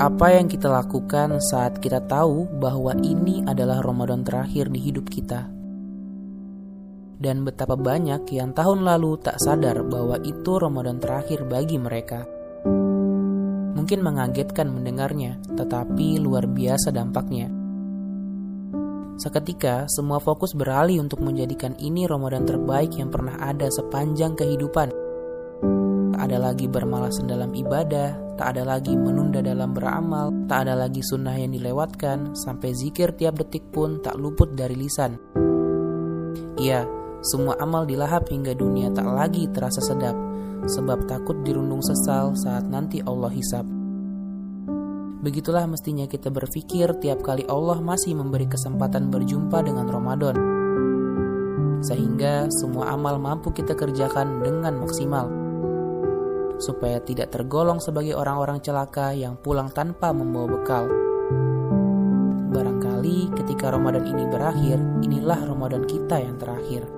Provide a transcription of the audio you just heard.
Apa yang kita lakukan saat kita tahu bahwa ini adalah Ramadan terakhir di hidup kita? Dan betapa banyak yang tahun lalu tak sadar bahwa itu Ramadan terakhir bagi mereka. Mungkin mengagetkan mendengarnya, tetapi luar biasa dampaknya. Seketika, semua fokus beralih untuk menjadikan ini Ramadan terbaik yang pernah ada sepanjang kehidupan. Ada lagi bermalasan dalam ibadah, tak ada lagi menunda dalam beramal, tak ada lagi sunnah yang dilewatkan, sampai zikir tiap detik pun tak luput dari lisan. Iya, semua amal dilahap hingga dunia tak lagi terasa sedap, sebab takut dirundung sesal saat nanti Allah hisap. Begitulah mestinya kita berpikir tiap kali Allah masih memberi kesempatan berjumpa dengan Ramadan. Sehingga semua amal mampu kita kerjakan dengan maksimal. Supaya tidak tergolong sebagai orang-orang celaka yang pulang tanpa membawa bekal. Barangkali ketika Ramadan ini berakhir, inilah Ramadan kita yang terakhir.